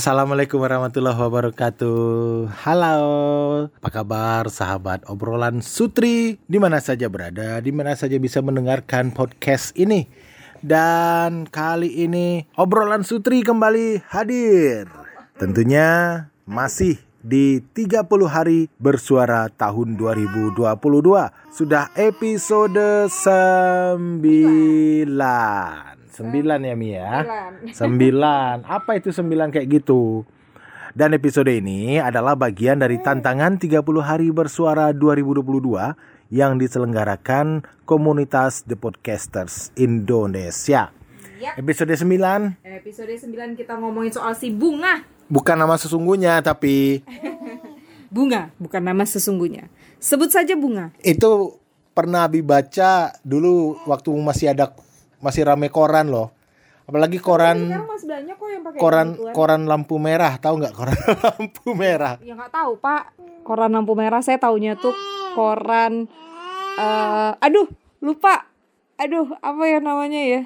Assalamualaikum warahmatullahi wabarakatuh. Halo, apa kabar sahabat obrolan Sutri? Di mana saja berada, di mana saja bisa mendengarkan podcast ini. Dan kali ini obrolan Sutri kembali hadir. Tentunya masih di 30 hari bersuara tahun 2022. Sudah episode 9. Sembilan ya Mi ya. Sembilan. Apa itu sembilan kayak gitu? Dan episode ini adalah bagian dari tantangan 30 hari bersuara 2022 yang diselenggarakan komunitas The Podcasters Indonesia. Yap. Episode 9 Episode 9 kita ngomongin soal si bunga. bukan nama sesungguhnya tapi Bunga bukan nama sesungguhnya. Sebut saja bunga. itu pernah Abi baca dulu waktu masih ada masih rame koran loh. Apalagi koran Sekarang masih banyak kok yang pakai koran gituan. koran lampu merah tahu nggak koran lampu merah Ya nggak tahu pak. Koran lampu merah saya taunya tuh koran. eh aduh lupa. Aduh apa ya namanya ya?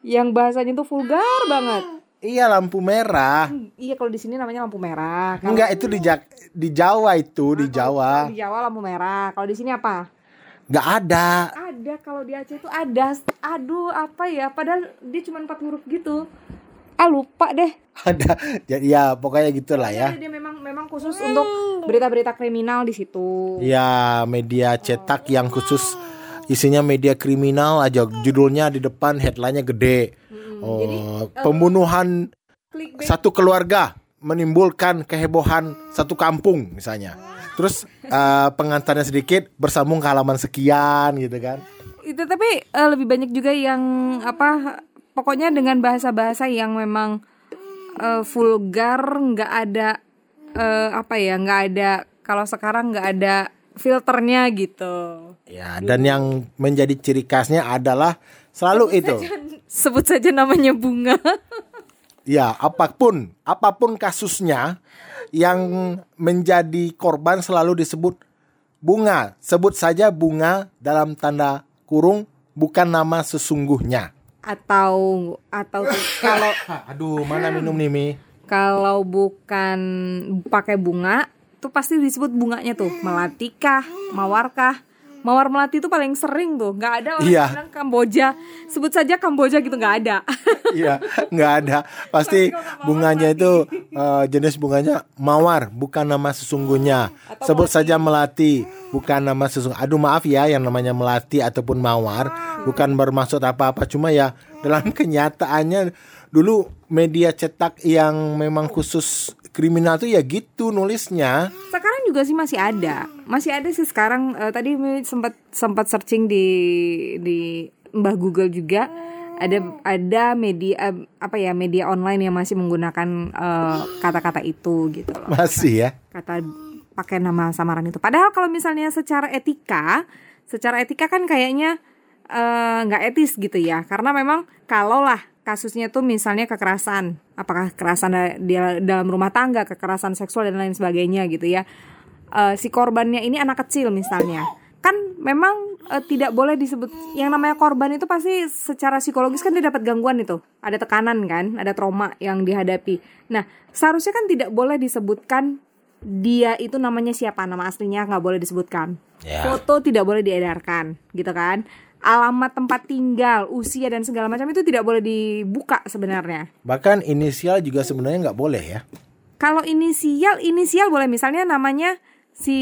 Yang bahasanya tuh vulgar banget. iya lampu merah Hmm, Iya kalau di sini namanya lampu merah. Kalau enggak itu di Jak- di Jawa itu di Jawa di Jawa lampu merah. Kalau di sini apa? Nggak ada Ada kalau di Aceh itu ada. Aduh apa ya? Padahal dia cuma empat huruf gitu. Ah lupa deh. ada jadi ya pokoknya gitulah ya Dia memang memang khusus untuk berita-berita kriminal di situ. ya media cetak yang khusus isinya media kriminal aja judulnya di depan headline-nya gede oh pembunuhan Clickbait. satu keluarga menimbulkan kehebohan satu kampung misalnya. Terus eh, pengantarnya sedikit bersambung ke halaman sekian gitu kan. Itu tapi eh, lebih banyak juga yang apa? Pokoknya dengan bahasa-bahasa yang memang eh, vulgar, nggak ada eh, apa ya? Nggak ada. Kalau sekarang nggak ada filternya gitu. Ya, dan yang menjadi ciri khasnya adalah selalu itu. Sebut saja namanya bunga. Ya, apa pun apa pun kasusnya yang menjadi korban selalu disebut bunga. Sebut saja bunga dalam tanda kurung bukan nama sesungguhnya. atau atau kalau Aduh, mana minum nih, Mi? kalau bukan pakai bunga tuh pasti disebut bunganya tuh melatikah mawarkah mawar melati itu paling sering tuh nggak ada orang Iya. bilang kamboja sebut saja kamboja gitu nggak ada Iya, nggak ada. Pasti bunganya itu eh, jenis bunganya mawar, bukan nama sesungguhnya. Sebut saja melati, bukan nama sesungguhnya. Aduh maaf ya, yang namanya melati ataupun mawar, bukan bermaksud apa-apa. Cuma ya dalam kenyataannya dulu media cetak yang memang khusus kriminal tuh ya gitu nulisnya. sekarang juga sih masih ada masih ada sih sekarang Eh, tadi sempat sempat searching di di mbah Google juga ada ada media eh, apa ya media online yang masih menggunakan eh, kata-kata itu gitu loh Masih ya. kata pakai nama samaran itu. Padahal kalau misalnya secara etika, secara etika kan kayaknya nggak etis gitu ya. Karena memang kalau lah kasusnya tuh misalnya kekerasan, apakah kekerasan da- di dalam rumah tangga, kekerasan seksual dan lain sebagainya gitu ya. Eh, si korbannya ini anak kecil misalnya. Kan memang eh, tidak boleh disebut yang namanya korban itu pasti secara psikologis kan dia dapat gangguan itu. Ada tekanan kan, ada trauma yang dihadapi. Nah, seharusnya kan tidak boleh disebutkan dia itu namanya siapa nama aslinya nggak boleh disebutkan Ya. foto tidak boleh diedarkan gitu kan alamat tempat tinggal usia dan segala macam itu tidak boleh dibuka sebenarnya Bahkan inisial juga sebenarnya nggak boleh ya. kalau inisial inisial boleh misalnya namanya si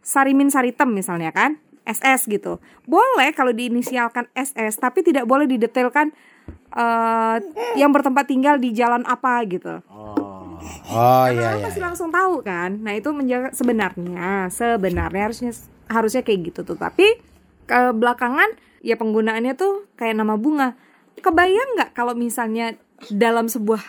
Sarimin Saritem misalnya kan SS gitu boleh kalau diinisialkan SS tapi tidak boleh didetailkan eh, yang bertempat tinggal di jalan apa gitu Oh iya Karena iya. pasti langsung tahu kan. Nah itu menjaga sebenarnya sebenarnya harusnya harusnya kayak gitu tuh. Tapi ke belakangan ya penggunaannya tuh kayak nama bunga. Kebayang nggak kalau misalnya dalam sebuah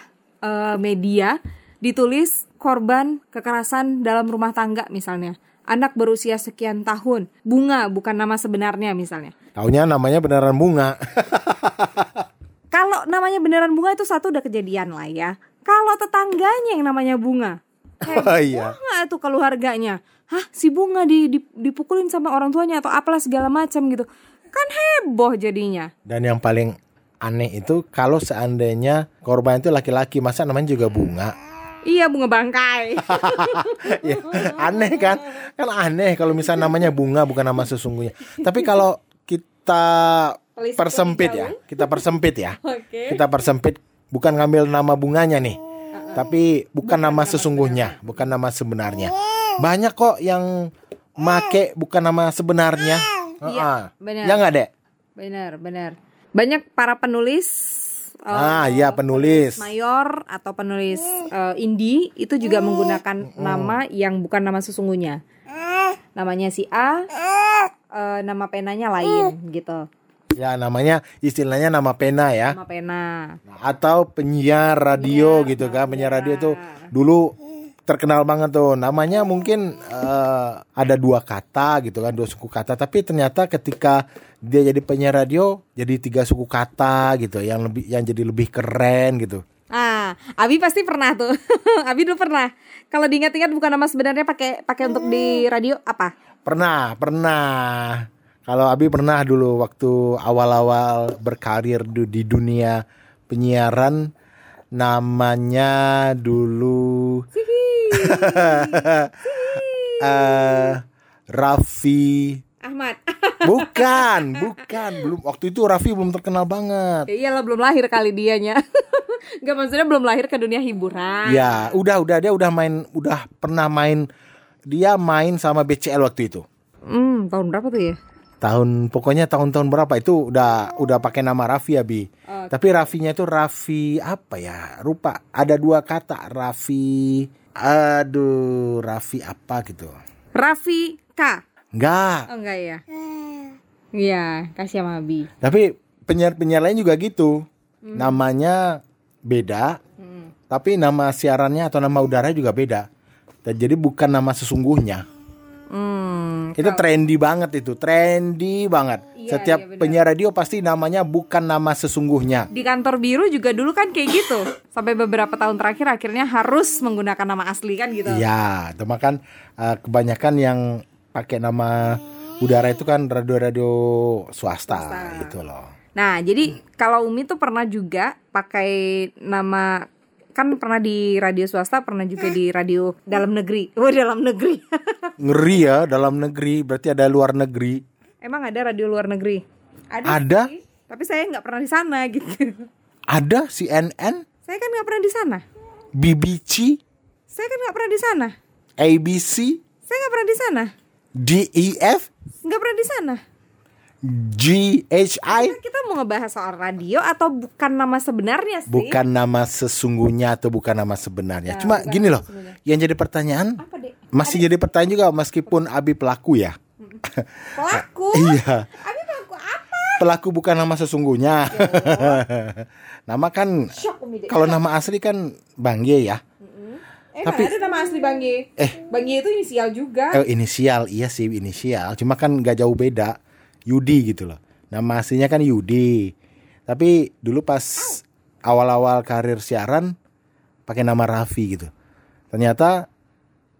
eh, media ditulis korban kekerasan dalam rumah tangga misalnya. Anak berusia sekian tahun, bunga bukan nama sebenarnya misalnya. Taunya namanya beneran bunga. Kalau namanya beneran bunga itu satu udah kejadian lah ya. Kalau tetangganya yang namanya bunga, Oh iya. nggak tuh keluarganya hah si bunga di, di- dipukulin sama orang tuanya atau apalah segala macam gitu kan heboh jadinya Dan yang paling aneh itu kalau seandainya korban itu laki-laki, masa namanya juga bunga? Iya bunga bangkai. ya, aneh kan? Kan aneh kalau misalnya namanya bunga bukan nama sesungguhnya. Tapi kalau kita persempit ya, kita persempit ya. Oke. Kita persempit bukan ngambil nama bunganya nih. Tapi bukan nama sesungguhnya, bukan nama sebenarnya. Banyak kok yang make bukan nama sebenarnya. Heeh. benar. Ya nggak, Dek? Benar, benar. Banyak para penulis eh, Ah, iya penulis. mayor atau penulis eh, indie itu juga menggunakan nama yang bukan nama sesungguhnya. Namanya si A, eh, nama penanya lain gitu. Ya namanya istilahnya nama pena ya. Nama pena. atau penyiar radio gitu kan penyiar radio tuh dulu terkenal banget tuh namanya mungkin eh, ada dua kata gitu kan dua suku kata tapi ternyata ketika dia jadi penyiar radio jadi tiga suku kata gitu yang lebih yang jadi lebih keren gitu Ah, Abi pasti pernah tuh. Abi dulu pernah. Kalau diingat-ingat bukan nama sebenarnya pakai pakai untuk di radio apa? pernah pernah kalau Abi pernah dulu waktu awal-awal berkarir di dunia penyiaran namanya dulu eh Raffi Ahmad. Bukan, bukan. Belum waktu itu Raffi belum terkenal banget. Ya iyalah belum lahir kali dianya. Gak maksudnya belum lahir ke dunia hiburan. Ya, udah udah dia udah main udah pernah main dia main sama BCL waktu itu. Hmm, tahun berapa tuh ya? Tahun pokoknya tahun-tahun berapa itu udah udah pakai nama Raffi Abi. Tapi Raffinya itu Raffi apa ya? Rupa ada dua kata Raffi aduh Raffi apa gitu. Raffi K. Enggak. Oh enggak ya? Iya, kasih sama Abi. Tapi penyiar-penyiar lain juga gitu. Namanya beda, tapi nama siarannya atau nama udara juga beda. Dan jadi bukan nama sesungguhnya. Hmm, Itu trendy banget itu, trendy banget. Iya, Setiap iya penyiar radio pasti namanya bukan nama sesungguhnya. di kantor biru juga dulu kan kayak gitu. Sampai beberapa tahun terakhir akhirnya harus menggunakan nama asli kan gitu. Iya, cuma kan eh, kebanyakan yang pakai nama udara itu kan radio-radio swasta, gitu loh. Nah, jadi kalau Umi tuh pernah juga pakai nama kan pernah di radio swasta, pernah juga di radio dalam negeri. Oh, dalam negeri. Ngeri ya dalam negeri, berarti ada luar negeri. Emang ada radio luar negeri? Ada. sih, tapi saya nggak pernah di sana gitu. Ada CNN, Saya kan nggak pernah di sana. BBC, Saya kan nggak pernah di sana. ABC, Saya nggak pernah di sana. DEF, Nggak pernah di sana. GHI. Kan kita mau ngebahas soal radio atau bukan nama sebenarnya sih? Bukan nama sesungguhnya atau bukan nama sebenarnya. Cuma gini loh, yang jadi pertanyaan Apa masih jadi pertanyaan juga meskipun Abi pelaku ya. Pelaku? Iya, Abi pelaku apa? pelaku bukan nama sesungguhnya. nama kan kalau nama asli kan Bang Ye ya. Eh, tapi- mana ada nama asli Bang Ye? Eh. Bang Ye itu inisial juga. Eh, inisial, iya sih inisial. Cuma kan gak jauh beda. Yudi gitu loh. Nama aslinya kan Yudi. Tapi dulu pas awal-awal karir siaran pakai nama Raffi gitu. Ternyata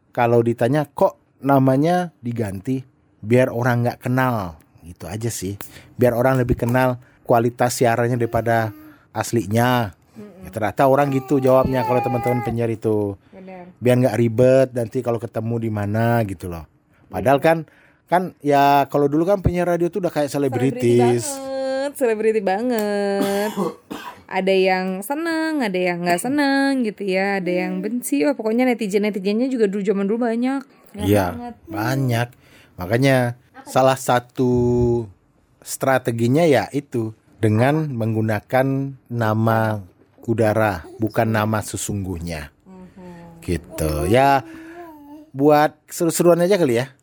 kalau ditanya kok namanya diganti biar orang nggak kenal gitu aja sih. Biar orang lebih kenal kualitas siarannya daripada aslinya. Ya, ternyata orang gitu jawabnya kalau teman-teman penyiar itu. Biar nggak ribet nanti kalau ketemu di mana gitu loh. Padahal kan kan ya kalau dulu kan penyiar radio tuh udah kayak selebritis. selebriti banget. ada yang seneng, ada yang nggak seneng gitu ya, ada yang benci. Wah, pokoknya netizen netizennya juga dulu zaman dulu banyak. Iya, banget. banyak. Makanya salah satu strateginya ya itu dengan menggunakan nama udara bukan nama sesungguhnya. Gitu. Ya buat seru-seruan aja kali ya.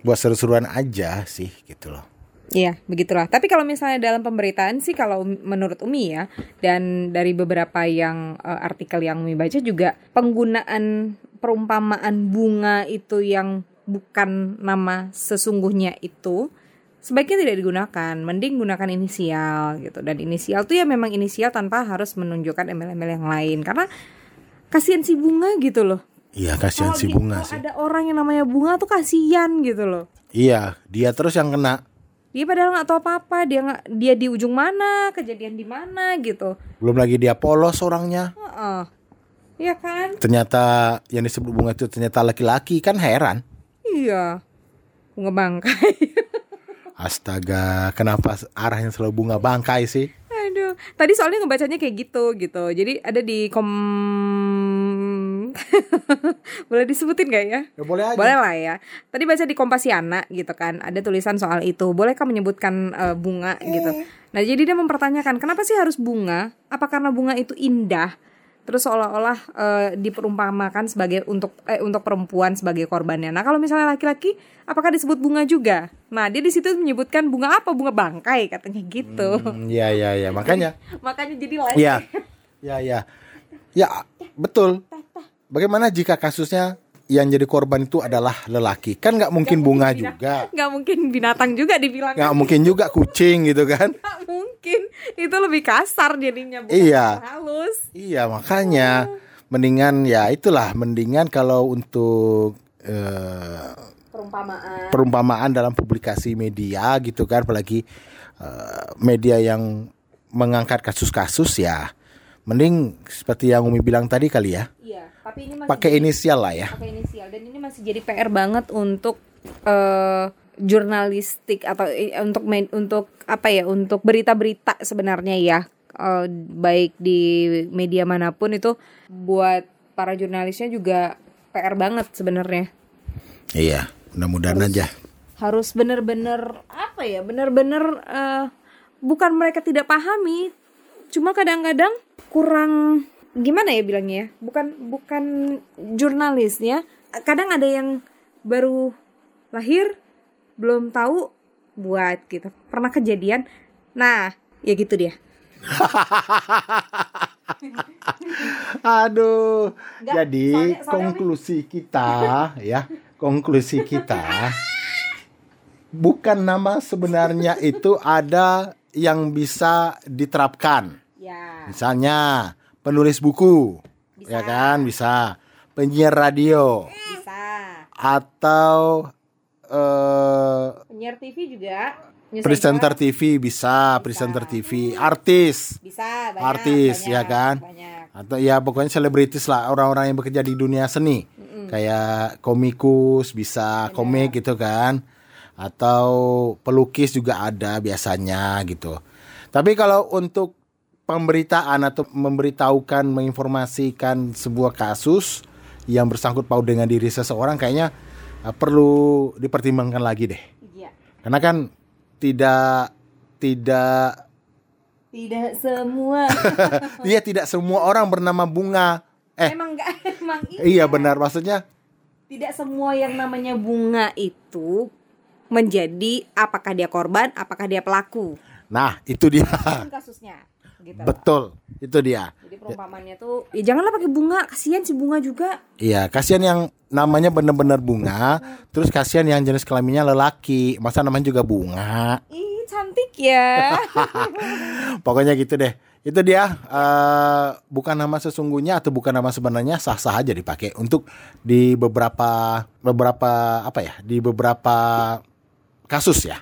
Buat seru-seruan aja sih gitu loh. Iya, begitulah. Tapi kalau misalnya dalam pemberitaan sih kalau menurut Umi ya dan dari beberapa yang eh, artikel yang Umi baca juga penggunaan perumpamaan bunga itu yang bukan nama sesungguhnya itu sebaiknya tidak digunakan. Mending gunakan inisial gitu. Dan inisial tuh ya memang inisial tanpa harus menunjukkan embel-embel yang lain karena kasihan si bunga gitu loh. Iya kasihan si bunga sih. ada orang yang namanya bunga tuh kasihan gitu loh. Iya, dia terus yang kena. Dia padahal nggak tahu apa-apa, dia nggak dia di ujung mana, kejadian di mana gitu. Belum lagi dia polos orangnya. Heeh. Iya kan? Ternyata yang disebut bunga itu ternyata laki-laki kan heran. Iya. Bunga bangkai. Astaga, kenapa arahnya selalu bunga bangkai sih? Aduh, tadi soalnya ngebacanya kayak gitu gitu. Jadi ada di kom Boleh disebutin gak ya? Ya boleh aja. Boleh lah ya. Tadi baca di Kompasiana gitu kan, ada tulisan soal itu. Bolehkah menyebutkan eh, bunga gitu? Nah, jadi dia mempertanyakan, kenapa sih harus bunga? Apa karena bunga itu indah? Terus seolah-olah eh, diperumpamakan sebagai untuk eh, untuk perempuan sebagai korbannya. Nah, kalau misalnya laki-laki, apakah disebut bunga juga? Nah, dia di situ menyebutkan bunga apa? Bunga bangkai katanya gitu. Hmm, Iya, iya, iya. Makanya Makanya jadi lain. Iya. Ya, ya. Ya, betul. Bagaimana jika kasusnya yang jadi korban itu adalah lelaki? Kan nggak mungkin bunga juga. Nggak mungkin binatang juga dibilang. Nggak mungkin juga kucing gitu kan. Nggak mungkin. Itu lebih kasar jadinya. bukan Iya. Halus. Iya, makanya mendingan ya itulah mendingan kalau untuk eh, Perumpamaan. perumpamaan dalam publikasi media gitu kan apalagi eh, media yang mengangkat kasus-kasus ya mending seperti yang Umi bilang tadi kali ya. Tapi ini masih pakai inisial lah ya. pakai inisial. Dan ini masih jadi PR banget untuk eh jurnalistik atau eh, untuk main- untuk apa ya untuk berita-berita sebenarnya ya. Eh, baik di media mana pun itu buat para jurnalisnya juga PR banget sebenarnya. Iya mudah-mudahan aja. harus bener-bener apa ya bener-bener eh, bukan mereka tidak pahami cuma kadang-kadang kurang gimana ya bilangnya ya? Bukan bukan jurnalisnya kadang ada yang baru lahir belum tahu buat gitu. Pernah kejadian. Nah ya gitu dia. Aduh Nggak, jadi soalnya- soalnya- konklusi kita ya konklusi kita. Bukan nama sebenarnya itu ada yang bisa diterapkan. Ya. Misalnya penulis buku, Bisa. ya kan? Bisa. Penyiar radio. Bisa. Atau eh penyiar TV juga. Presenter. TV bisa, presenter TV, artis, bisa banyak, artis banyak, ya kan, banyak. atau ya pokoknya selebritis lah orang-orang yang bekerja di dunia seni, kayak komikus bisa, komik gitu kan, atau pelukis juga ada biasanya gitu. Tapi kalau untuk pemberitaan atau memberitahukan, menginformasikan sebuah kasus yang bersangkut paut dengan diri seseorang, kayaknya uh, perlu dipertimbangkan lagi deh. iya Karena kan tidak tidak tidak semua dia tidak semua orang bernama bunga. Eh, emang enggak emang iya benar maksudnya. tidak semua yang namanya bunga itu menjadi apakah dia korban, apakah dia pelaku. Nah, itu dia. Kasusnya. Gitu. Betul. Itu dia. Jadi perumpamannya tuh ya janganlah pakai bunga, kasihan si bunga juga. Iya, kasihan yang namanya benar-benar bunga, terus kasihan yang jenis kelaminnya lelaki. Masa namanya juga bunga. Ih, cantik ya. Pokoknya gitu deh. Itu dia eh, bukan nama sesungguhnya atau bukan nama sebenarnya sah-sah aja dipakai untuk di beberapa beberapa apa ya? Di beberapa kasus ya.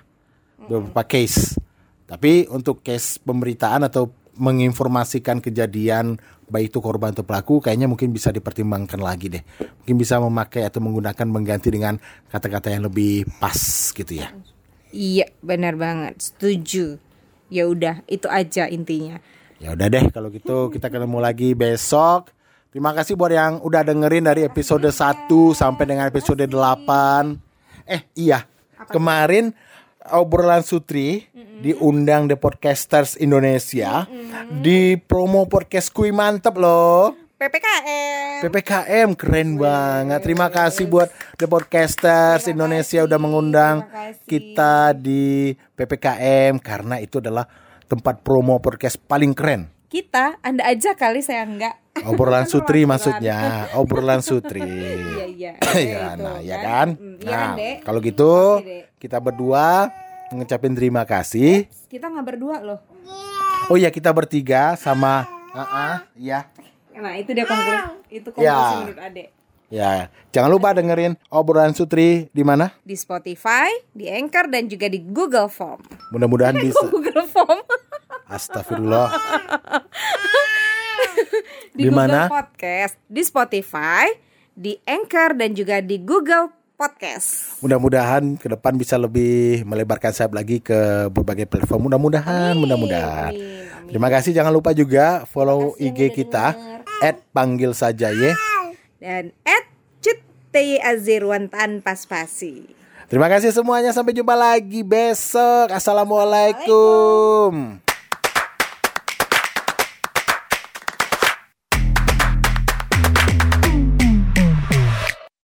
Beberapa case. Tapi untuk case pemberitaan atau menginformasikan kejadian baik itu korban atau pelaku kayaknya mungkin bisa dipertimbangkan lagi deh. Mungkin bisa memakai atau menggunakan mengganti dengan kata-kata yang lebih pas gitu ya. iya, benar banget. Setuju. Ya udah, itu aja intinya. Ya udah deh kalau gitu kita ketemu lagi besok. Terima kasih buat yang udah dengerin dari episode 1 sampai dengan episode 8. Eh iya, kemarin obrolan Sutri diundang The Podcasters Indonesia di promo podcast Kui mantep loh. PPKM. PPKM keren banget. Terima kasih buat The Podcasters Indonesia udah mengundang terima kasih. kita di PPKM karena itu adalah tempat promo podcast paling keren. Kita, Anda aja kali saya enggak. Obrolan Sutri maksudnya, obrolan Sutri. Iya, iya. ya, Itu, nah, ya kan. Iya Nah, kalau gitu. Kita berdua ngucapin terima kasih. Kita nggak berdua loh. Oh ya kita bertiga sama, ah, ah, ya, Nah, itu dia konklusi. Itu konklusi Ya. menurut Adek. ya. Jangan lupa dengerin obrolan Sutri di mana? Di Spotify, di Anchor dan juga di Google Form. Mudah-mudahan bisa. Google Form. Astagfirullah. di, Di Google mana? Podcast, di Spotify, di Anchor dan juga di Google Podcast. Mudah-mudahan ke depan bisa lebih melebarkan sayap lagi ke berbagai platform. Mudah-mudahan, mudah-mudahan. Terima kasih. Jangan lupa juga follow kasih IG kita denger. @panggil saja ya. Dan at Cut T Azirwan tanpa spasi. Terima kasih semuanya. Sampai jumpa lagi besok. Assalamualaikum.